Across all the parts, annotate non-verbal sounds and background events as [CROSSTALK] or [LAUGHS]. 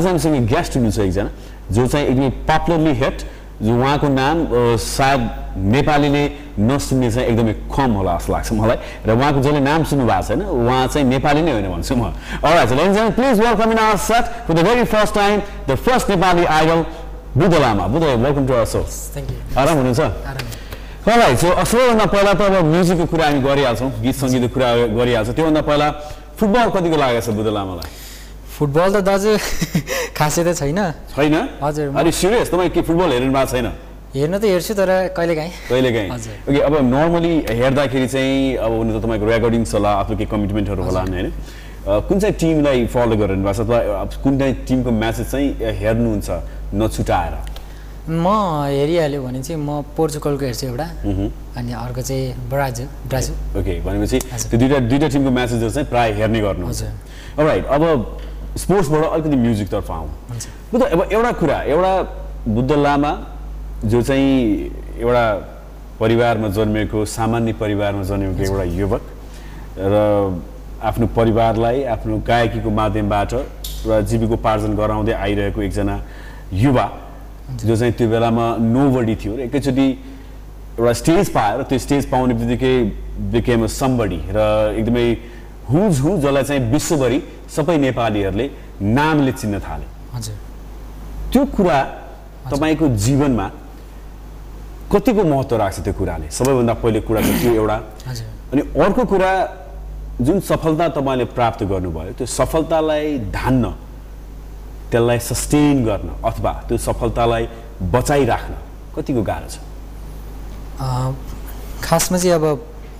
आज हामीसँग गेस्ट हुनुहुन्छ एकजना जो चाहिँ एकदमै पपुलरली हेट जो उहाँको नाम सायद नेपालीले नसुन्ने चाहिँ एकदमै कम होला जस्तो लाग्छ मलाई। र उहाँको जसले नाम सुन्नु भएको छैन उहाँ चाहिँ नेपाली नै होइन भन्छु म। Alright please welcome in our set for the very first time the first Nepali idol Buddha Lama Buddha welcome to our show thank you आराम हुनुहुन्छ? राइट सो सबैभन्दा पहिला त अब म्युजिकको कुरा हामी गरिहाल्छौँ गीत सङ्गीतको कुरा गरिहाल्छौँ। त्योभन्दा पहिला फुटबल कतिको लागेको छ बुद्ध लामालाई? फुटबल त दाजु [LAUGHS] खासै त छैन। छैन? हजुर, अलिक सिरियस तपाईँ के फुटबल हेर्नु भएको छैन? हेर्न त हेर्छु तर कहिले काहीँ। हजुर। ओके अब नर्मली हेर्दाखेरि चाहिँ अब हुनु त तपाईँको रेकर्डिङ्स होला आफ्नो केही कमिटमेन्टहरू होला होइन। अ, कुन चाहिँ टिमलाई फलो गरिरहनु भएको छ? अथवा कुन चाहिँ टिमको म्याचेस चाहिँ हेर्नुहुन्छ नछुटाएर? म हेरिहाल्यो भने चाहिँ म पोर्चुगलको हेर्छु एउटा। अनि अर्को चाहिँ ब्राजिल ब्राजिल। ओके भनेपछि। त्यो दुइटा दुइटा टिमको म्याचेसहरू चाहिँ प्रायः हेर्ने गर्नुहुन्छ। हजुर। राइट अब स्पोर्ट्सबाट अलिकति म्युजिकतर्फ आउँ। बुद्ध अब एउटा कुरा एउटा बुद्ध लामा जो चाहिँ एउटा परिवारमा जन्मेको सामान्य परिवारमा जन्मेको एउटा युवक र आफ्नो परिवारलाई आफ्नो गायकीको माध्यमबाट र जीविकोपार्जन गराउँदै आइरहेको एकजना युवा जो चाहिँ त्यो बेलामा नोबडी थियो र एकैचोटि एउटा स्टेज पायो र त्यो स्टेज पाउने बित्तिकै बिकेम समबडी र एकदमै हुज हु जसलाई चाहिँ विश्वभरि सबै नेपालीहरूले नामले चिन्न थाले। हजुर। त्यो कुरा तपाईँको जीवनमा कतिको महत्त्व राख्छ त्यो कुराले? सबैभन्दा पहिलो कुरा त त्यो एउटा। अनि अर्को कुरा जुन सफलता तपाईँले प्राप्त गर्नुभयो त्यो सफलतालाई धान्न त्यसलाई सस्टेन गर्न अथवा त्यो सफलतालाई बचाइराख्न कतिको गाह्रो छ? खासमा चाहिँ अब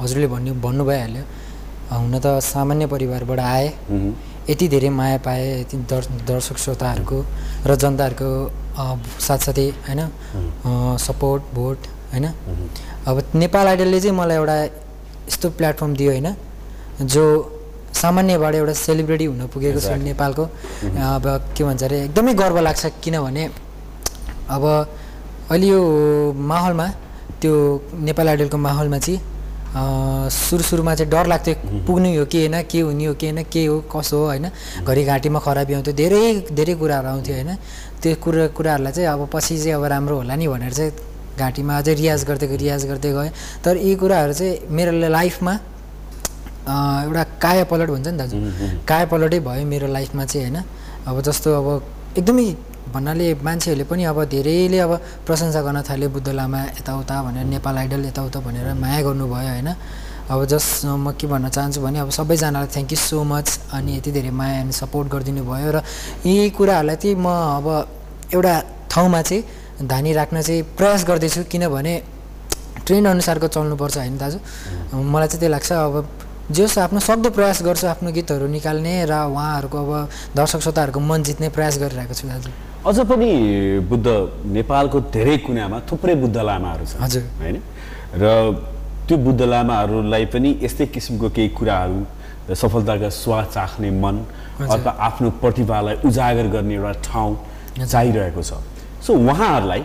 हजुरले भन्नु भन्नु भइहाल्यो हुन त सामान्य परिवारबाट आए। यति धेरै माया पाएँ यति दर् दर्शक श्रोताहरूको र जनताहरूको साथसाथै होइन सपोर्ट भोट होइन। अब नेपाल आइडलले चाहिँ मलाई एउटा यस्तो प्लेटफर्म दियो होइन जो सामान्यबाट एउटा सेलिब्रिटी हुन पुगेको छु. नेपालको। अब के भन्छ अरे एकदमै गर्व लाग्छ किनभने अब अहिले यो माहौलमा त्यो नेपाल आइडलको माहौलमा चाहिँ सुरु सुरुमा चाहिँ डर लाग्थ्यो पुग्नु हो कि होइन के हुने हो कि होइन के हो कसो हो होइन। घरि घाँटीमा खराबी आउँथ्यो धेरै धेरै कुराहरू आउँथ्यो होइन। त्यो कुरा कुराहरूलाई चाहिँ अब पछि चाहिँ अब राम्रो होला नि भनेर चाहिँ घाँटीमा अझै रियाज गर्दै रियाज गर्दै गएँ तर यी कुराहरू चाहिँ मेरो लाइफमा एउटा काया पलट भन्छ नि दाजु। काया पलटै भयो मेरो लाइफमा चाहिँ होइन। अब जस्तो अब एकदमै भन्नाले मान्छेहरूले पनि अब धेरैले अब प्रशंसा गर्न थाल्यो बुद्ध लामा यताउता भनेर नेपाल आइडल यताउता भनेर माया गर्नुभयो होइन। अब जस म के भन्न चाहन्छु भने अब सबैजनालाई थ्याङ्क यू सो मच अनि यति धेरै माया अनि सपोर्ट गरिदिनु भयो र यी कुराहरूलाई चाहिँ म अब एउटा ठाउँमा चाहिँ धानी राख्न चाहिँ प्रयास गर्दैछु किनभने ट्रेन्ड अनुसारको चल्नुपर्छ होइन दाजु? मलाई चाहिँ त्यही लाग्छ अब जस आफ्नो सक्दो प्रयास गर्छु आफ्नो गीतहरू निकाल्ने र उहाँहरूको अब दर्शक श्रोताहरूको मन जित्ने प्रयास गरिरहेको छु दाजु। अझ पनि बुद्ध नेपालको धेरै कुनामा थुप्रै बुद्ध लामाहरू छन् हजुर। होइन? र त्यो बुद्ध लामाहरूलाई पनि यस्तै किसिमको केही कुराहरू सफलताका स्वाद चाख्ने मन। अथवा आफ्नो प्रतिभालाई उजागर गर्ने एउटा ठाउँ चाहिरहेको छ। सो उहाँहरूलाई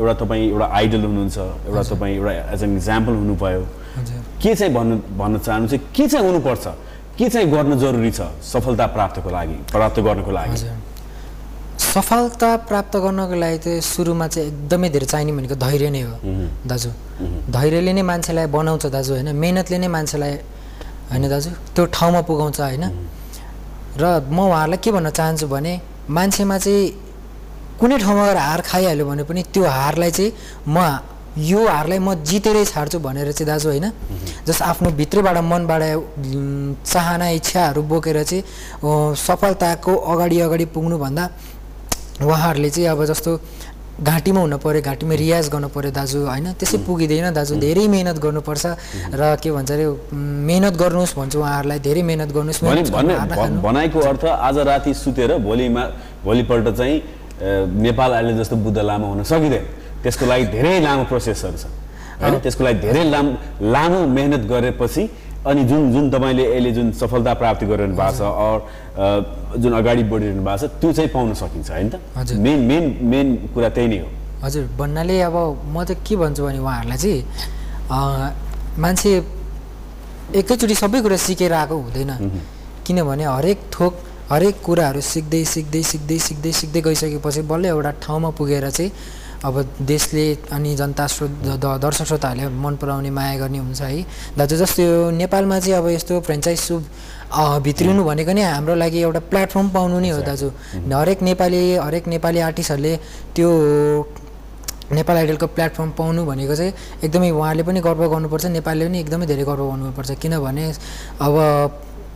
एउटा तपाईँ एउटा आइडल हुनुहुन्छ एउटा तपाईँ एउटा एज एन इक्जाम्पल हुनुभयो। के चाहिँ भन्नु भन्न चाहनुहुन्छ के चाहिँ हुनुपर्छ? के चाहिँ गर्नु जरुरी छ सफलता प्राप्तको लागि प्राप्त गर्नको लागि? सफलता प्राप्त गर्नको लागि चाहिँ सुरुमा चाहिँ एकदमै धेरै चाहिने भनेको धैर्य नै हो दाजु। धैर्यले नै मान्छेलाई बनाउँछ दाजु होइन? मेहनतले नै मान्छेलाई होइन दाजु? त्यो ठाउँमा पुगाउँछ होइन? र म उहाँहरूलाई के भन्न चाहन्छु भने मान्छेमा चाहिँ कुनै ठाउँमा गएर हार खाइहाल्यो भने पनि त्यो हारलाई चाहिँ म यो हारलाई म जितेरै छाड्छु भनेर चाहिँ दाजु होइन? जस आफ्नो भित्रैबाट मनबाट चाहना इच्छाहरू बोकेर चाहिँ सफलताको अगाडि अगाडि पुग्नुभन्दा उहाँहरूले चाहिँ अब जस्तो घाँटीमा हुनु पऱ्यो घाँटीमा रियाज गर्नु पऱ्यो दाजु होइन? त्यसै पुगिँदैन दाजु धेरै मिहिनेत गर्नुपर्छ र के भन्छ अरे मिहिनेत गर्नुहोस् भन्छु उहाँहरूलाई धेरै मिहिनेत गर्नुहोस्। भनाइको अर्थ आज राति सुतेर भोलिमा भोलिपल्ट चाहिँ नेपाल अहिले जस्तो बुद्ध लामो हुन सकिँदैन। त्यसको लागि धेरै लामो प्रोसेसहरू छ होइन? त्यसको लागि धेरै लामो लामो मेहनत गरेपछि अनि जुन जुन तपाईँले अहिले जुन सफलता प्राप्ति गरिरहनु भएको छ अर जुन अगाडि बढिरहनु भएको छ त्यो चाहिँ पाउन सकिन्छ होइन त? हजुर। मेन मेन मेन कुरा त्यही नै हो। हजुर भन्नाले अब म चाहिँ के भन्छु भने उहाँहरूलाई चाहिँ मान्छे एकैचोटि सबै कुरा सिकेर आएको हुँदैन। किनभने हरेक थोक हरेक कुराहरू सिक्दै सिक्दै सिक्दै सिक्दै सिक्दै गइसकेपछि बल्ल एउटा ठाउँमा पुगेर चाहिँ अब देशले अनि जनता श्रो द- द- दर्शक श्रोताहरूले मन पराउने माया गर्ने हुन्छ है। दाजु जस्तो यो नेपालमा चाहिँ अब यस्तो फ्रेन्चाइज सुप भित्रिनु भनेको नै हाम्रो लागि एउटा प्लेटफर्म पाउनु नै हो दाजु। हरेक नेपाली हरेक नेपाली आर्टिस्टहरूले त्यो नेपाल आइडलको प्लेटफर्म पाउनु भनेको चाहिँ एकदमै उहाँहरूले पनि गर्व गर्नुपर्छ नेपालले पनि एकदमै धेरै गर्व गर्नुपर्छ। किनभने अब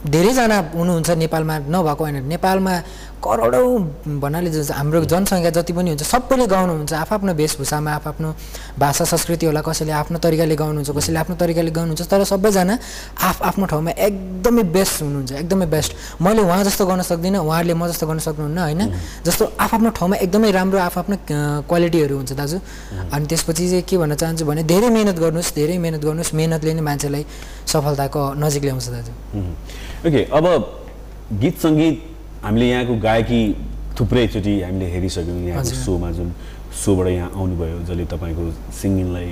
धेरैजना हुनुहुन्छ नेपालमा नभएको होइन। नेपालमा करोडौँ भन्नाले हाम्रो जनसङ्ख्या जति पनि हुन्छ सबैले गाउनुहुन्छ। आफ्नो वेशभूषामा आफ्नो भाषा संस्कृति होला कसैले आफ्नो तरिकाले गाउनुहुन्छ कसैले आफ्नो तरिकाले गाउनुहुन्छ तर सबैजना आफ आफ्नो ठाउँमा एकदमै बेस्ट हुनुहुन्छ एकदमै बेस्ट। मैले उहाँ जस्तो गर्न सक्दिनँ उहाँहरूले म जस्तो गर्न सक्नुहुन्न होइन? जस्तो आफ्नो ठाउँमा एकदमै राम्रो आफ्नो क्वालिटीहरू हुन्छ दाजु। अनि त्यसपछि चाहिँ के भन्न चाहन्छु भने धेरै मिहिनेत गर्नुहोस् धेरै मिहिनेत गर्नुहोस्। मिहिनेतले नै मान्छेलाई सफलताको नजिक ल्याउँछ दाजु। ओके अब गीत सङ्गीत हामीले यहाँको गायकी थुप्रैचोटि हामीले हेरिसक्यौँ यहाँको। सोमा जुन सोबाट यहाँ आउनुभयो जसले तपाईँको सिङ्गिङलाई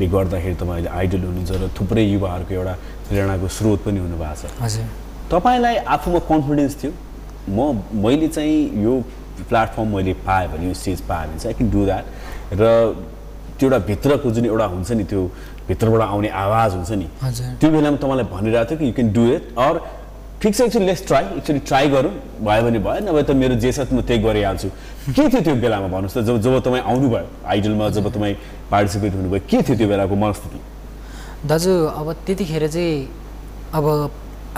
ले गर्दाखेरि तपाईँ अहिले आइडल हुनुहुन्छ र थुप्रै युवाहरूको एउटा प्रेरणाको स्रोत पनि हुनुभएको छ। हजुर। तपाईँलाई आफूमा कन्फिडेन्स थियो? म मैले चाहिँ यो प्लेटफर्म मैले पाएँ भने यो स्टेज पाएँ भने चाहिँ आई क्यान डु द्याट र त्यो एउटा भित्रको जुन एउटा हुन्छ नि त्यो भित्रबाट आउने आवाज हुन्छ नि। त्यो बेलामा तपाईँलाई भनिरहेको थियो कि you can do it or ठिक छ एकचोटि लेट्स ट्राई एकचोटि ट्राई गरौँ। भयो भने भयो नभए त मेरो जे छ म त्यही गरिहाल्छु। के थियो त्यो बेलामा भन्नुहोस् त जब जब तपाईँ आउनुभयो आइडलमा जब तपाईँ पार्टिसिपेट हुनुभयो के थियो त्यो बेलाको मनस्थिति? दाजु अब त्यतिखेर चाहिँ अब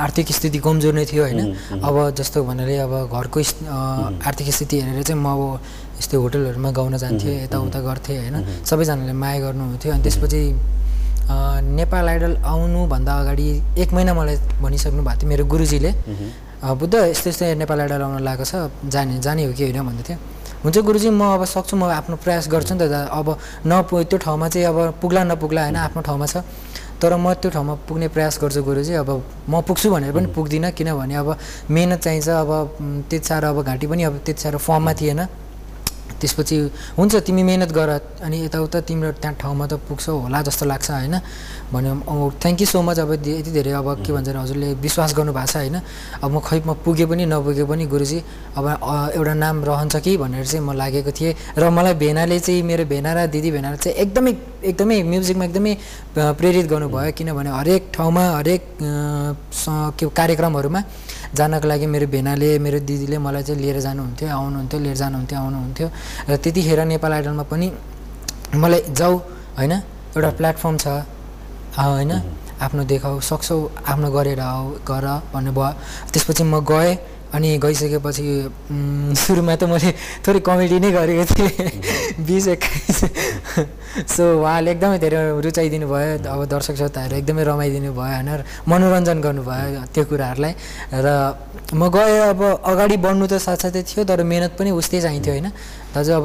आर्थिक स्थिति कमजोर नै थियो होइन। अब जस्तो भन्नाले अब घरको आर्थिक स्थिति हेरेर चाहिँ म अब यस्तै होटलहरूमा गाउन जान्थेँ यताउता गर्थेँ होइन? सबैजनाले माया गर्नुहुन्थ्यो। अनि त्यसपछि नेपाल आइडल आउनुभन्दा अगाडि एक महिना मलाई भनिसक्नु भएको थियो मेरो गुरुजीले। बुद्ध यस्तो यस्तो नेपाल आइडल आउन लागेको छ जाने जाने हो कि होइन भन्दै हुन्छ गुरुजी म अब सक्छु म आफ्नो प्रयास गर्छु नि त अब नपु त्यो ठाउँमा चाहिँ अब पुग्ला नपुग्ला होइन आफ्नो ठाउँमा छ। तर म त्यो ठाउँमा पुग्ने प्रयास गर्छु गुरुजी अब म पुग्छु भनेर पनि पुग्दिनँ किनभने अब मिहिनेत चाहिन्छ अब त्यति साह्रो अब घाँटी पनि अब त्यति साह्रो फर्ममा थिएन। त्यसपछि हुन्छ तिमी मिहिनेत गर अनि यताउता तिम्रो त्यहाँ ठाउँमा त पुग्छौ होला जस्तो लाग्छ होइन? भन्यो थ्याङ्क यू सो मच अब यति धेरै अब के भन्छ हजुरले विश्वास गर्नु भएको छ होइन? अब म खै म पुगे पनि नपुगे पनि गुरुजी अब एउटा नाम रहन्छ कि? भनेर चाहिँ म लागेको थिएँ। र मलाई भेनाले चाहिँ मेरो भेना र दिदी भेनाले चाहिँ एकदमै एकदमै म्युजिकमा एकदमै प्रेरित गर्नुभयो। किनभने हरेक ठाउँमा हरेक कार्यक्रमहरूमा जानको लागि मेरो भेनाले मेरो दिदीले मलाई चाहिँ लिएर जानुहुन्थ्यो आउनुहुन्थ्यो लिएर जानुहुन्थ्यो आउनुहुन्थ्यो। र त्यतिखेर नेपाल आइडलमा पनि मलाई जाऊ होइन? एउटा प्लेटफर्म छ होइन? आफ्नो देखाऊ सक्छौ आफ्नो गरेर आऊ गर भन्नुभयो। त्यसपछि म गएँ अनि गइसकेपछि सुरुमा त मैले थोरै कमेडी नै गरेको थिएँ। [LAUGHS] बिस एक्काइस। सो उहाँले एकदमै धेरै रुचाइदिनु भयो अब दर्शक श्रोताहरू एकदमै रमाइदिनु भयो होइन? मनोरञ्जन गर्नुभयो त्यो कुराहरूलाई। र म गएँ अब अगाडि बढ्नु त साथसाथै थियो तर मिहिनेत पनि उस्तै चाहिन्थ्यो होइन? दाजु अब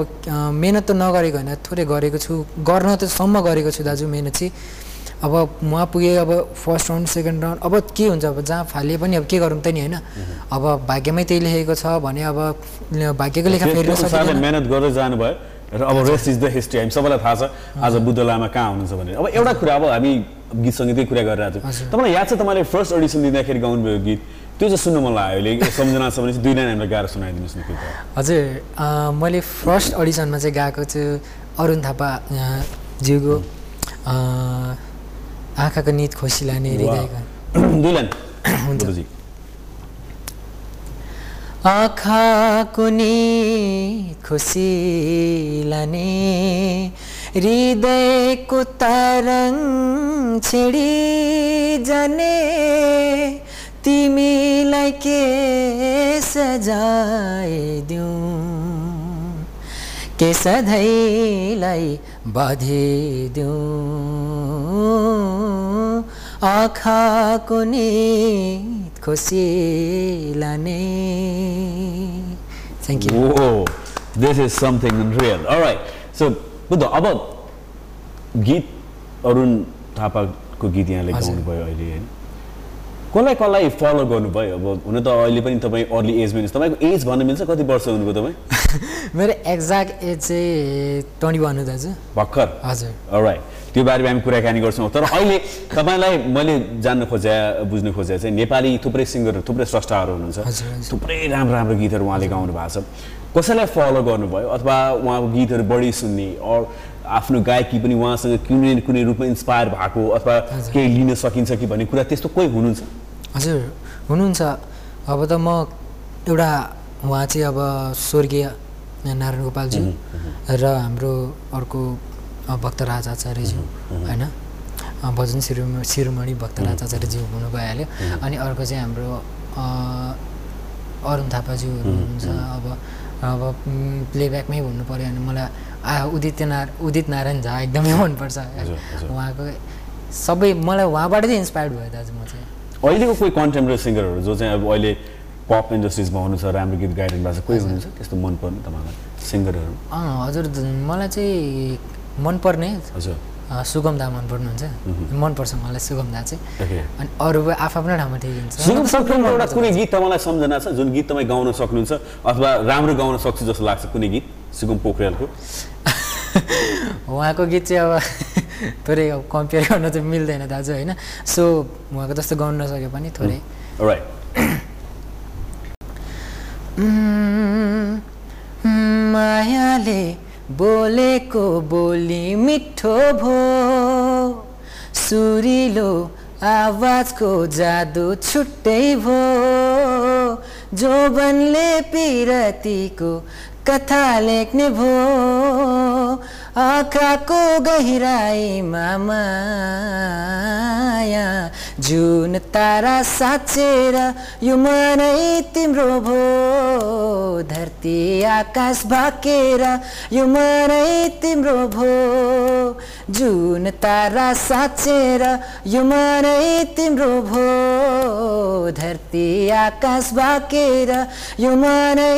मिहिनेत त नगरेको होइन थोरै गरेको छु। गर्न त सम्म गरेको छु दाजु मिहिनेत चाहिँ अब उहाँ पुगेँ अब फर्स्ट राउन्ड सेकेन्ड राउन्ड अब के हुन्छ अब जहाँ फाले पनि अब के गरौँ त नि होइन। अब भाग्यमै त्यही लेखेको छ भने अब भाग्यको लेखा मेहनत गर्दै जानुभयो र अब रेस्ट इज द हिस्ट्री हामी सबैलाई थाहा छ आज बुद्ध लामा कहाँ हुनुहुन्छ भनेर। अब एउटा कुरा अब हामी गीत सङ्गीतकै कुरा गरिरहेको छौँ। तपाईँलाई याद छ तपाईँले फर्स्ट अडिसन दिँदाखेरि गाउनुभयो गीत? त्यो चाहिँ सुन्नु मन लाग्यो अहिले सम्झना छ भने चाहिँ दुई लाइन हामीलाई गाएर सुनाइदिनुहोस् न कृपया हजुर मैले फर्स्ट अडिसनमा चाहिँ गएको छु अरुण थापा ज्यूको। आँखाको निद खोसी लाने हृदयको। [CLEARS THROAT] [CLEARS THROAT] आँखाको निद खुसी लाने हृदयको तरङ छिडी जाने तिमीलाई के सजाइदिउँ? के सधैँलाई बाधिदिउँ? आँखाको निद खुसी लाने thank you is something unreal. All right. So, Buddha अब गीत अरुण थापाको गीत यहाँले। गाउनुभयो अहिले होइन कसलाई कसलाई फलो गर्नुभयो अब हुन त अहिले पनि तपाईँ अर्ली एजमा हुनुहुन्छ। तपाईँको एज भन्न मिल्छ? कति वर्ष हुनुभयो तपाईँ? [LAUGHS] मेरो एक्ज्याक्ट एज चाहिँ ट्वेन्टी वान हो दाजु। भर्खर? हजुर। राइट त्यो बारेमा हामी कुराकानी गर्छौँ। तर अहिले तपाईँलाई मैले जान्न खोजे बुझ्न खोजे चाहिँ नेपाली थुप्रै सिङ्गरहरू थुप्रै स्रष्टाहरू हुनुहुन्छ। थुप्रै राम्रो राम्रो गीतहरू उहाँले गाउनु भएको छ। कसैलाई फलो गर्नुभयो अथवा उहाँको गीतहरू बढी सुन्ने अर आफ्नो गायकी पनि उहाँसँग कुनै कुनै रूपमा इन्सपायर भएको अथवा केही लिन सकिन्छ कि भन्ने कुरा त्यस्तो कोही हुनुहुन्छ? हजुर हुनुहुन्छ। अब त म एउटा उहाँ चाहिँ अब स्वर्गीय नारायण गोपालज्यू र हाम्रो अर्को भक्तराज आचार्यज्यू होइन? भजन शिरो शिरोमणि भक्तराज आचार्यज्यू हुनु भइहाल्यो। अनि अर्को चाहिँ हाम्रो अरुण थापाज्यू हुनुहुन्छ। अब अब प्लेब्याकमै भन्नु पऱ्यो भने मलाई आ उदित नार उदित नारायण झा एकदमै मनपर्छ। उहाँको सबै मलाई उहाँबाट चाहिँ इन्सपायर्ड भयो दाजु म चाहिँ। अहिलेको कोही कन्टेम्पोरेरी सिङ्गरहरू जो चाहिँ अब अहिले पप इन्डस्ट्रिजमा हुनुहुन्छ राम्रो गीत गाइरहनु भएको छ कोही हुनुहुन्छ? त्यस्तो मनपर्ने तपाईँलाई सिङ्गरहरू हजुर मलाई चाहिँ मनपर्ने हजुर। सुगम दा मन पर्नुहुन्छ मनपर्छ मलाई सुगम दा चाहिँ। अनि अरू आफ्नो ठाउँमा ठिक हुन्छ। सुगम एउटा कुनै गीत तपाईँलाई सम्झना छ जुन गीत तपाईँ गाउन सक्नुहुन्छ अथवा राम्रो गाउन सक्छु जस्तो लाग्छ कुनै गीत? सुगम पोखरेलको। [LAUGHS] उहाँको गीत चाहिँ अब [LAUGHS] थोरै अब कम्पेयर गर्न चाहिँ मिल्दैन दाजु होइन? सो उहाँको जस्तो गाउन नसके पनि थोरै। राइट [CLEARS THROAT] मायाले बोलेको बोली मिठो भो। सुरिलो आवाजको जादु छुट्टै भो। जोबनले पिरतीको कथा लेख्ने भो। आँखाको गहिराइमा माया जुन तारा साँचेर यो मनै तिम्रो भो। धरती आकाश भाकेर यो मनै तिम्रो भो। जुन तारा साँचेर यो मनै तिम्रो भो। धरती आकाश भाकेर यो मनै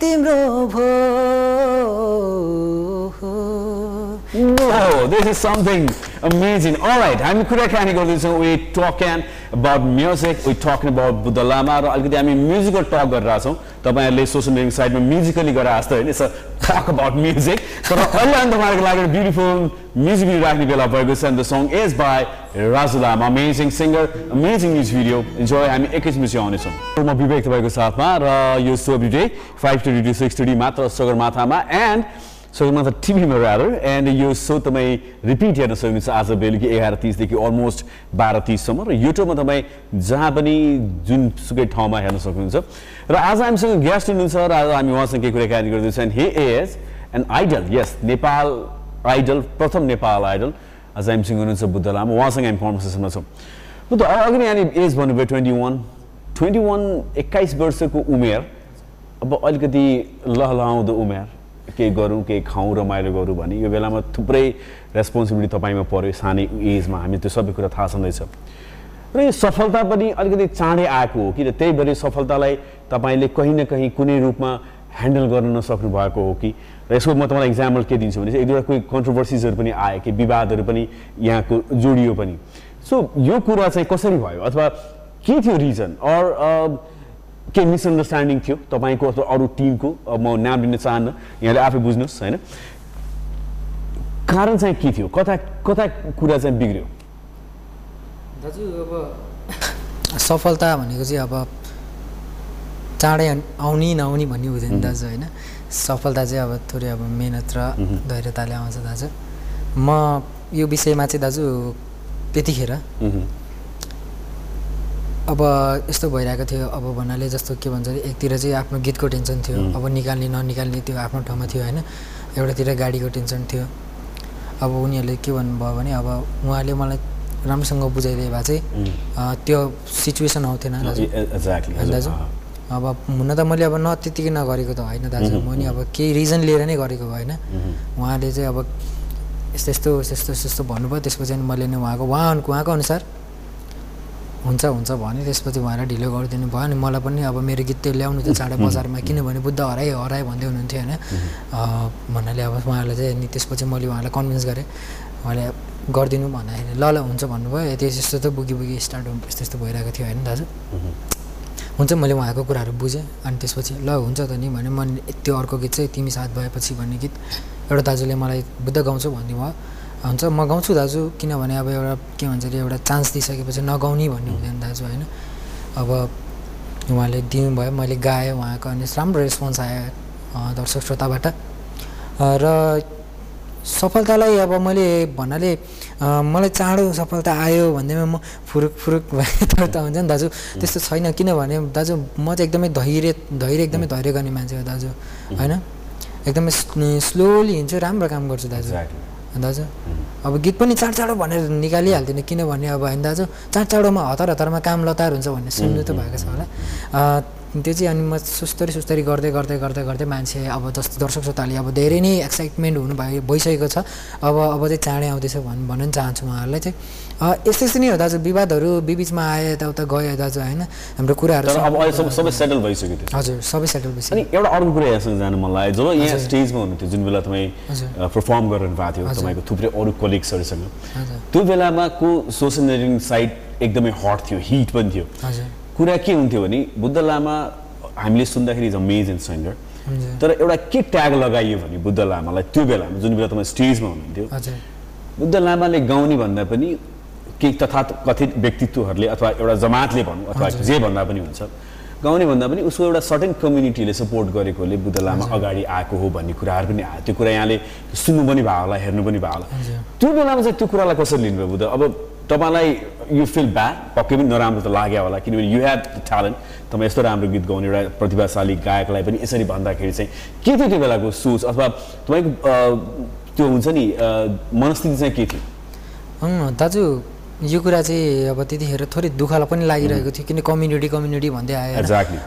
तिम्रो भो। Is something amazing. All right, हामी कुराकानी गर्दैछौँ we talking about music we talking about Buddha Lama र अलिकति हामी म्युजिकल टक गरिरहेको छौँ तपाईँहरूले सोसियल मिडिया साइडमा म्युजिकली गरेर जस्तो होइन टक अबाउट म्युजिक तर अहिले अनि तपाईँहरूको लागि ब्युटिफुल म्युजिक भिडियो राख्ने बेला भएको छ the song is by Raju Lama amazing singer amazing music video enjoy हामी एकैछिनपछि आउनेछौँ म विवेक तपाईँको साथमा र यो show day five six thirty मात्र सगरमाथामा एन्ड सगरमाथा टिभीमा रादर एन्ड यो सो तपाईँ रिपिट हेर्न सक्नुहुन्छ आज बेलुकी एघार तिसदेखि अलमोस्ट बाह्र तिससम्म र युट्युबमा तपाईँ जहाँ पनि जुनसुकै ठाउँमा हेर्न सक्नुहुन्छ र आज हामीसँग गेस्ट हुनुहुन्छ र आज हामी उहाँसँग केही कुराकानी गर्दैछौँ and hey as and idol yes Nepal idol प्रथम नेपाल आइडल आज हामीसँग हुनुहुन्छ बुद्ध लामा उहाँसँग हामी कन्भर्सेसनमा छौँ बुद्ध अघि नै यहाँनिर एज भन्नुभयो ट्वेन्टी वान ट्वेन्टी वान एक्काइस वर्षको उमेर अब अलिकति लहलहाउँदो उमेर केही गरौँ केही खाउँ रमाइलो गरौँ भने यो बेलामा थुप्रै रेस्पोन्सिबिलिटी तपाईँमा पऱ्यो सानै एजमा। हामी त्यो सबै कुरा थाहा छँदैछ। र यो सफलता पनि अलिकति चाँडै आएको हो किन त्यही भएर सफलतालाई तपाईँले कहीँ न कहीँ कुनै रूपमा ह्यान्डल गर्न नसक्नु भएको हो कि? र यसको म तपाईँलाई इक्जाम्पल के दिन्छु भने चाहिँ एक दुईवटा कोही कन्ट्रोभर्सिजहरू पनि आयो कि विवादहरू पनि यहाँको जोडियो पनि। सो यो कुरा चाहिँ कसरी भयो? अथवा के थियो रिजन अर के मिसअन्डरस्ट्यान्डिङ थियो तपाईँको अथवा अरू टिमको म नाम लिन चाहन्न। यहाँले आफै बुझ्नुहोस् होइन? कारण चाहिँ के थियो? कता कता कुरा चाहिँ बिग्रियो? दाजु अब सफलता भनेको चाहिँ अब चाँडै आउने नआउने भन्ने हुँदैन दाजु होइन? सफलता चाहिँ अब थोरै अब मिहिनेत र धैर्यताले आउँछ दाजु। म यो विषयमा चाहिँ दाजु त्यतिखेर। अब यस्तो भइरहेको थियो अब भन्नाले जस्तो के भन्छ अरे एकतिर चाहिँ आफ्नो गीतको टेन्सन थियो अब निकाल्ने ननिकाल्ने त्यो आफ्नो ठाउँमा थियो होइन। एउटातिर गाडीको टेन्सन थियो। अब उनीहरूले के भन्नुभयो भने अब उहाँले मलाई राम्रोसँग बुझाइदिए भए चाहिँ त्यो सिचुएसन आउँथेन दाजु। दाजु अब हुन त मैले अब न त्यतिकै नगरेको त होइन दाजु। म नि अब केही रिजन लिएर नै गरेको हो होइन उहाँले चाहिँ अब यस्तो यस्तो यस्तो यस्तो भन्नुभयो त्यसपछि अनि मैले नि उहाँको उहाँ उहाँको अनुसार हुन्छ हुन्छ भने त्यसपछि उहाँलाई ढिलो गरिदिनु भयो अनि मलाई पनि अब मेरो गीत त्यो ल्याउनु थियो चाँडै बजारमा किनभने बुद्ध हराइ हरायो भन्दै हुनुहुन्थ्यो होइन। भन्नाले अब उहाँलाई चाहिँ अनि त्यसपछि मैले उहाँलाई कन्भिन्स गरेँ। उहाँले गरिदिनु भन्दाखेरि ल ल हुन्छ भन्नुभयो। यति यस्तो त बुगी बुगी स्टार्ट यस्तो यस्तो भइरहेको थियो होइन दाजु। हुन्छ मैले उहाँको कुराहरू बुझेँ अनि त्यसपछि ल हुन्छ त नि भने म त्यो अर्को गीत चाहिँ तिमी साथ भएपछि भन्ने गीत एउटा दाजुले मलाई बुद्ध गाउँछु भनिदिनु भयो हुन्छ म गाउँछु दाजु किनभने अब एउटा के भन्छ अरे एउटा चान्स दिइसकेपछि नगाउने भन्ने हुँदैन दाजु होइन? अब उहाँले दिनुभयो मैले गाएँ उहाँको अनि राम्रो रेस्पोन्स आयो दर्शक श्रोताबाट। र सफलतालाई अब मैले भन्नाले मलाई चाँडो सफलता आयो भन्दैमा म फुरुक फुरुक भए त [LAUGHS] हुन्छ नि दाजु? त्यस्तो छैन किनभने दाजु म चाहिँ एकदमै धैर्य धैर्य एकदमै धैर्य गर्ने मान्छे हो दाजु होइन? एकदमै स्लोली हिँड्छु राम्रो काम गर्छु दाजु. दाजु अब गीत पनि चाँड चाँडो भनेर निकालिहाल्दिनँ किनभने अब होइन दाजु चाँड चाँडोमा हतार हतारमा काम लतार हुन्छ भन्ने सुन्नु त भएको छ होला। त्यो चाहिँ अनि म सुस्तरी सुस्तरी गर्दै गर्दै गर्दै गर्दै मान्छे अब जस्तो दर्शक श्रोताले अब धेरै नै एक्साइटमेन्ट हुनु भयो भइसकेको छ। अब अब चाहिँ चाँडै आउँदैछ भन् भन्न पनि चाहन्छु उहाँहरूलाई चाहिँ। यस्तै यस्तै नै हो दाजु विवादहरू बिबिचमा आयो यताउता गयो दाजु होइन? हाम्रो कुराहरू सब- अब अहिलेसम्म सबै सेटल भइसक्यो त्यो हजुर सबै सेटल भइसक्यो अनि एउटा अर्को कुरा यहाँसँग जानु मन लाग्यो जब यहाँ। स्टेजमा हुनुहुन्थ्यो जुन बेला तपाईँ। पर्फर्म गरिरहनु भएको थियो। तपाईँको थुप्रै अरू कोलिग्सहरूसँग त्यो बेलामा को सोसियल नेटवर्किङ साइट एकदमै हट थियो हिट पनि थियो। हजुर। कुरा के हुन्थ्यो भने बुद्ध लामा हामीले सुन्दाखेरि इज अमेजिङ सिङ्गर तर एउटा के ट्याग लगाइयो भने बुद्ध लामालाई त्यो बेलामा जुन बेला तपाईँ स्टेजमा हुनुहुन्थ्यो बुद्ध लामाले गाउने भन्दा पनि केही तथा कथित व्यक्तित्वहरूले अथवा एउटा जमातले भनौँ अथवा। जे भन्दा पनि हुन्छ गाउने भन्दा पनि उसको एउटा सर्टेन कम्युनिटीले सपोर्ट गरेकोले बुद्ध लामा अगाडि आएको हो भन्ने कुराहरू पनि आयो। त्यो कुरा यहाँले सुन्नु पनि भयो होला हेर्नु पनि भयो होला। त्यो बेलामा चाहिँ त्यो कुरालाई कसरी लिनुभयो बुद्ध? अब तपाईँलाई यु फिल ब्याड पक्कै पनि नराम्रो त लाग्यो होला किनभने यु हेभ ट्यालेन्ट तपाईँ यस्तो राम्रो गीत गाउने एउटा प्रतिभाशाली गायकलाई पनि यसरी भन्दाखेरि चाहिँ के थियो त्यो बेलाको सोच? अथवा तपाईँको त्यो हुन्छ नि मनस्थिति चाहिँ के थियो? दाजु यो कुरा चाहिँ अब त्यतिखेर थोरै दुःखलाई पनि लागिरहेको थियो किन कम्युनिटी कम्युनिटी भन्दै आयो.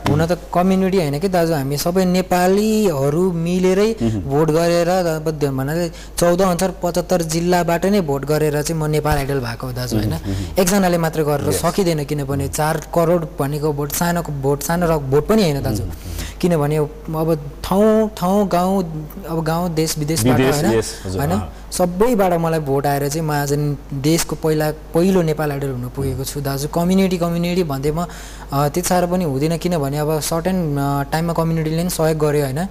हुन त कम्युनिटी होइन कि दाजु हामी सबै नेपालीहरू मिलेरै भोट गरेर अब भन्नाले चौध हजार पचहत्तर जिल्लाबाट नै भोट गरेर चाहिँ म नेपाल आइडल भएको हो दाजु होइन? एकजनाले मात्र गरेर सकिँदैन किनभने चार करोड भनेको भोट सानोको भोट सानो र भोट पनि होइन दाजु। किनभने अब ठाउँ ठाउँ गाउँ अब गाउँ देश विदेशबाट विदेश, होइन? होइन। सबैबाट मलाई भोट आएर चाहिँ म आज देशको पहिला पहिलो नेपाल आइडल हुन पुगेको छु। दाजु कम्युनिटी कम्युनिटी भन्दै म अँ, त्यति साह्रो पनि हुँदैन किनभने अब सर्टेन टाइममा कम्युनिटीले पनि सहयोग गर्यो होइन?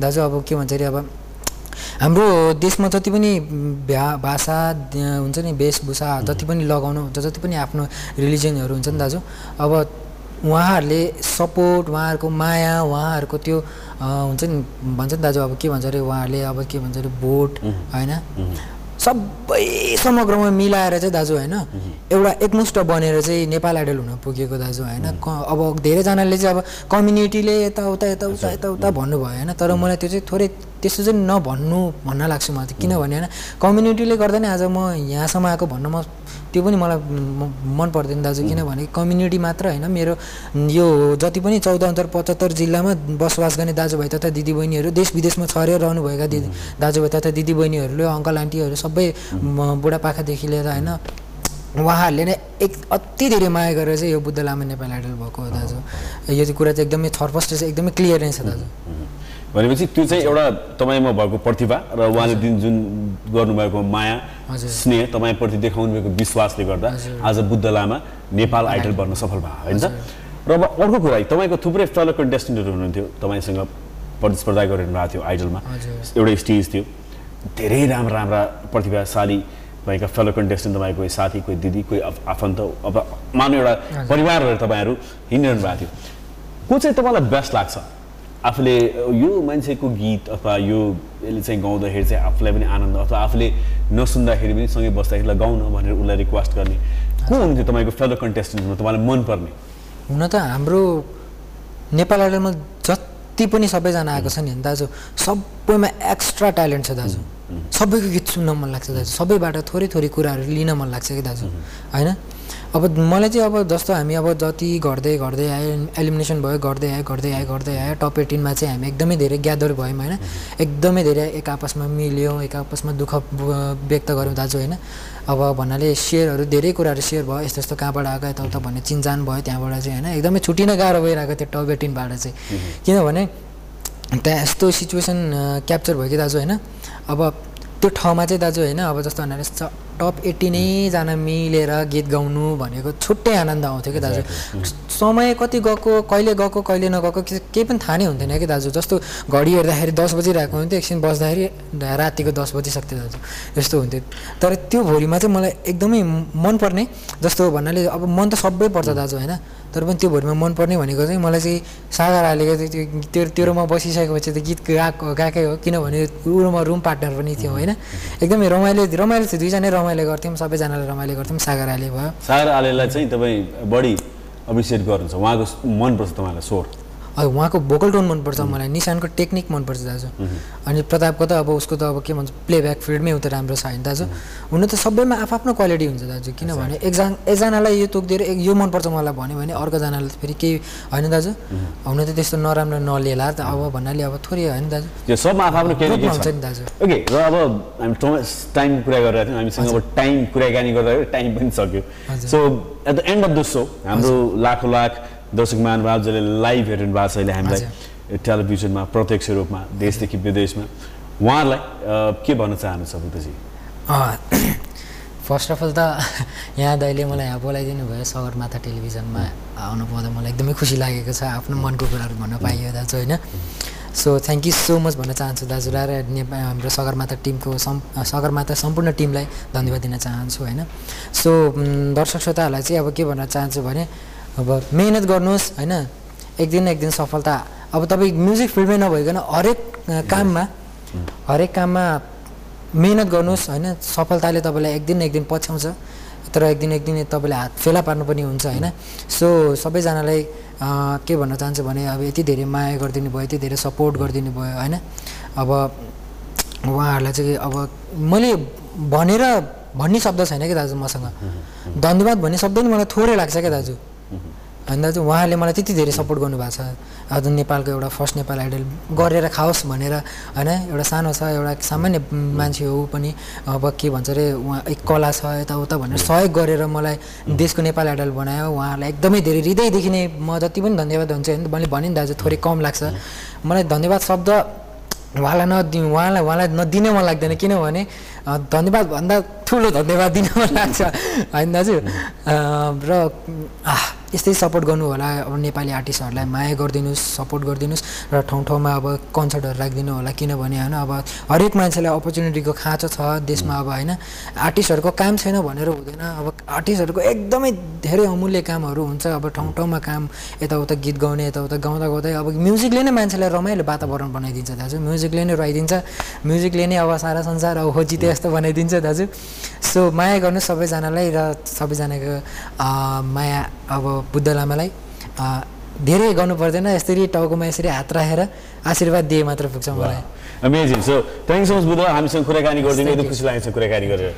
दाजु अब के भन्छ अरे अब हाम्रो देशमा जति पनि भ्या भाषा हुन्छ नि वेशभूषा जति पनि लगाउनु हुन्छ जति पनि आफ्नो रिलिजनहरू हुन्छ नि दाजु अब उहाँहरूले सपोर्ट उहाँहरूको माया उहाँहरूको त्यो हुन्छ नि भन्छ नि दाजु अब के भन्छ अरे उहाँहरूले अब के भन्छ अरे भोट होइन? सबै समग्रमा मिलाएर चाहिँ दाजु होइन? एउटा एकमुष्ट बनेर चाहिँ नेपाल आइडल हुन पुगेको दाजु होइन? अब धेरैजनाले चाहिँ अब कम्युनिटीले यताउता यताउता यताउता भन्नुभयो होइन? तर मलाई त्यो चाहिँ थोरै त्यस्तो चाहिँ नभन्नु भन्न लाग्छ मलाई चाहिँ किनभने होइन कम्युनिटीले गर्दा नै आज म यहाँसम्म आएको भन्न म त्यो पनि मलाई मन पर्दैन दाजु किनभने कम्युनिटी मात्र होइन मेरो यो जति पनि चौध हजार पचहत्तर जिल्लामा बसोबास गर्ने दाजुभाइ तथा दिदीबहिनीहरू देश विदेशमा छरेर रहनुभएका दिदी दाजुभाइ तथा दिदीबहिनीहरूले अङ्कल आन्टीहरू सबै बुढापाकादेखि लिएर होइन उहाँहरूले नै एक अति धेरै माया गरेर चाहिँ यो बुद्ध लामा नेपाल आइडल भएको हो दाजु। यो चाहिँ कुरा चाहिँ एकदमै छरपष्ट चाहिँ एकदमै क्लियर नै छ दाजु। भनेपछि त्यो चाहिँ एउटा तपाईँमा भएको प्रतिभा र उहाँले दिन जुन गर्नुभएको माया। स्नेह तपाईँप्रति देखाउनु भएको विश्वासले गर्दा। आज बुद्ध लामा नेपाल आइडल बन्न सफल भयो होइन र अब अर्को कुरा तपाईँको थुप्रै फेलो कन्टेस्टेन्टहरू हुनुहुन्थ्यो तपाईँसँग प्रतिस्पर्धा गरिरहनु भएको थियो आइडलमा। एउटा स्टेज थियो। धेरै राम्रा राम्रा प्रतिभाशाली तपाईँका फेलो कन्टेस्टेन्ट तपाईँको कोही साथी कोही दिदी कोही आफ- आफन्त अब मानव एउटा परिवार भएर तपाईँहरू हिँडिरहनु भएको थियो। को चाहिँ तपाईँलाई बेस्ट लाग्छ? आफूले यो मान्छेको गीत अथवा यो यसले चाहिँ गाउँदाखेरि चाहिँ आफूलाई पनि आनन्द अथवा आफूले नसुन्दाखेरि पनि सँगै बस्दाखेरि ल गाउन भनेर उसलाई रिक्वेस्ट गर्ने। को हुनुहुन्थ्यो तपाईँको फेलो कन्टेस्टेन्टमा तपाईँलाई मनपर्ने? हुन त हाम्रो नेपाल आइडलमा जति पनि सबैजना आएको छ नि दाजु सबैमा एक्स्ट्रा ट्यालेन्ट छ दाजु। सबैको गीत सुन्न मन लाग्छ दाजु। सबैबाट थोरै थोरै कुराहरू लिन मन लाग्छ कि दाजु। होइन? अब मलाई चाहिँ अब जस्तो हामी अब जति गर्दै गर्दै आयो एलिमिनेसन भयो गर्दै आयो गर्दै आयो गर्दै आयो टप एटिनमा चाहिँ हामी एकदमै धेरै ग्यादर भयौँ होइन? एकदमै धेरै एक आपसमा मिल्यौँ एक आपसमा दुःख व्यक्त गऱ्यौँ दाजु होइन? अब भन्नाले सेयरहरू धेरै कुराहरू सेयर भयो यस्तो यस्तो कहाँबाट आएको यताउता भन्ने चिन्जान भयो त्यहाँबाट चाहिँ होइन? एकदमै छुट्टिन गाह्रो भइरहेको थियो टप एटिनबाट चाहिँ। किनभने त्यहाँ यस्तो सिचुएसन क्याप्चर भयो कि दाजु होइन? अब त्यो ठाउँमा चाहिँ दाजु होइन? अब जस्तो भन्नाले टप एट्टी नैजना मिलेर गीत गाउनु भनेको छुट्टै आनन्द आउँथ्यो कि दाजु? समय कति गएको कहिले गएको कहिले नगएको केही पनि थाहा नै हुन्थेन कि दाजु? जस्तो घडी हेर्दाखेरि दस बजिरहेको हुन्थ्यो एकछिन बस्दाखेरि रातिको दस बजिसक्थ्यो दाजु। यस्तो हुन्थ्यो। तर त्यो भोलिमा चाहिँ मलाई एकदमै मनपर्ने जस्तो भन्नाले अब मन त सबै पर्छ दाजु होइन? तर पनि त्यो भोलिमा मनपर्ने भनेको चाहिँ मलाई चाहिँ सागर चाहिँ त्यो त्यो बसिसकेपछि त गीत गाएको गएकै हो। किनभने उमा रुम पार्टनर पनि थियो होइन? एकदमै रमाइलो रमाइलो थियो। दुईजनै रमाइलो गर्थ्यौँ सबैजनाले रमाइलो गर्थ्यौँ सागर आले भयो। सागर आलेलाई चाहिँ तपाईँ बढी एप्रिसिएट गर्नुहुन्छ। उहाँको मनपर्छ तपाईँलाई स्वर। उहाँको भोकल टोन मनपर्छ मलाई निशानको टेक्निक मनपर्छ दाजु। अनि प्रतापको त अब उसको त अब के भन्छ प्लेब्याक फिल्डमै उ त राम्रो छ होइन दाजु हुन त सबैमा आफ्नो क्वालिटी हुन्छ दाजु किनभने एकजना एकजनालाई यो तोकिदिएर यो मनपर्छ मलाई भन्यो भने अर्कोजनालाई त फेरि केही होइन दाजु। हुन त त्यस्तो नराम्रो नलिएला त अब भन्नाले अब थोरै होइन दाजु। सबमा आफ्नो हुन्छ नि दाजु। ओके र अब हामी टाइम कुरा थियौँ हामीसँग अब टाइम कुराकानी गर्दाखेरि टाइम पनि सक्यो। So at the end of the show हाम्रो लाखौँ लाख दर्शक महानुभावहरूले लाइभ हेरिनु भएको छ अहिले हामीलाई टेलिभिजनमा प्रत्यक्ष रूपमा देशदेखि विदेशमा। उहाँहरूलाई के भन्न चाहनुहुन्छ बुद्धजी फर्स्ट अफ अल त यहाँ दाइले मलाई यहाँ बोलाइदिनु भयो सगरमाथा टेलिभिजनमा आउनु पाउँदा मलाई एकदमै खुसी लागेको छ आफ्नो मनको कुराहरू भन्न पाइयो दाजु होइन? So thank you so much भन्न चाहन्छु दाजुलाई र नेपाल हाम्रो सगरमाथा टिमको सम् सगरमाथा सम्पूर्ण टिमलाई धन्यवाद दिन चाहन्छु होइन? सो दर्शक श्रोताहरूलाई चाहिँ अब के भन्न चाहन्छु भने अब मिहिनेत गर्नुहोस् होइन? एक दिन एक दिन सफलता। अब तपाईँ म्युजिक फिल्डमै नभइकन हरेक काममा हरेक काममा मिहिनेत गर्नुहोस् होइन? सफलताले तपाईँलाई एक दिन एक दिन पछ्याउँछ तर एक दिन एक दिन तपाईँले हात फेला पार्नु पनि हुन्छ होइन? सो सबैजनालाई के भन्न चाहन्छु भने अब यति धेरै माया गरिदिनु भयो यति धेरै सपोर्ट गरिदिनु भयो होइन? अब उहाँहरूलाई चाहिँ अब मैले भनेर भन्ने शब्द छैन क्या दाजु मसँग? धन्यवाद भन्ने शब्द नि मलाई थोरै लाग्छ क्या दाजु? होइन दाजु उहाँले मलाई त्यति धेरै सपोर्ट गर्नुभएको छ। आज नेपालको एउटा फर्स्ट नेपाल आइडल गरेर खाओस् भनेर होइन? एउटा सानो छ एउटा सामान्य मान्छे हो पनि। अब के भन्छ अरे उहाँ एक कला छ यताउता भनेर सहयोग गरेर मलाई देशको नेपाल आइडल बनायो। उहाँहरूलाई एकदमै धेरै हृदयदेखि नै म जति पनि धन्यवाद हुन्छ होइन? मैले भने नि दाजु थोरै कम लाग्छ। मलाई धन्यवाद शब्द उहाँलाई नदि उहाँलाई उहाँलाई नदिनै मन लाग्दैन। किनभने अ, धन्यवाद भन्दा ठुलो धन्यवाद दिन मन लाग्छ। होइन दाजु? र यस्तै सपोर्ट गर्नु होला। अब नेपाली आर्टिस्टहरूलाई माया गरिदिनुहोस् सपोर्ट गरिदिनुहोस् र ठाउँ ठाउँमा अब कन्सर्टहरू राखिदिनु होला किनभने होइन अब हरेक मान्छेलाई अपर्च्युनिटीको खाँचो छ देशमा अब होइन। आर्टिस्टहरूको काम छैन भनेर हुँदैन। अब आर्टिस्टहरूको एकदमै धेरै अमूल्य कामहरू हुन्छ। अब ठाउँ ठाउँमा काम यताउता गीत गाउने यताउता गाउँदा गाउँदै अब म्युजिकले नै मान्छेलाई रमाइलो वातावरण बनाइदिन्छ दाजु। म्युजिकले नै रुवाइदिन्छ। म्युजिकले नै अब सारा संसार अब हो जिते जस्तो बनाइदिन्छ दाजु। सो माया गर्नु सबैजनालाई र सबैजनाको माया अब बुद्ध लामालाई धेरै गर्नु पर्दैन यसरी टाउकोमा यसरी हात राखेर आशीर्वाद दिए मात्र पुग्छ मलाई। Amazing so thank so much Buddha. हामीसँग कुराकानी गरिदिनु एकदम खुसी लागेको छ कुराकानी गरेर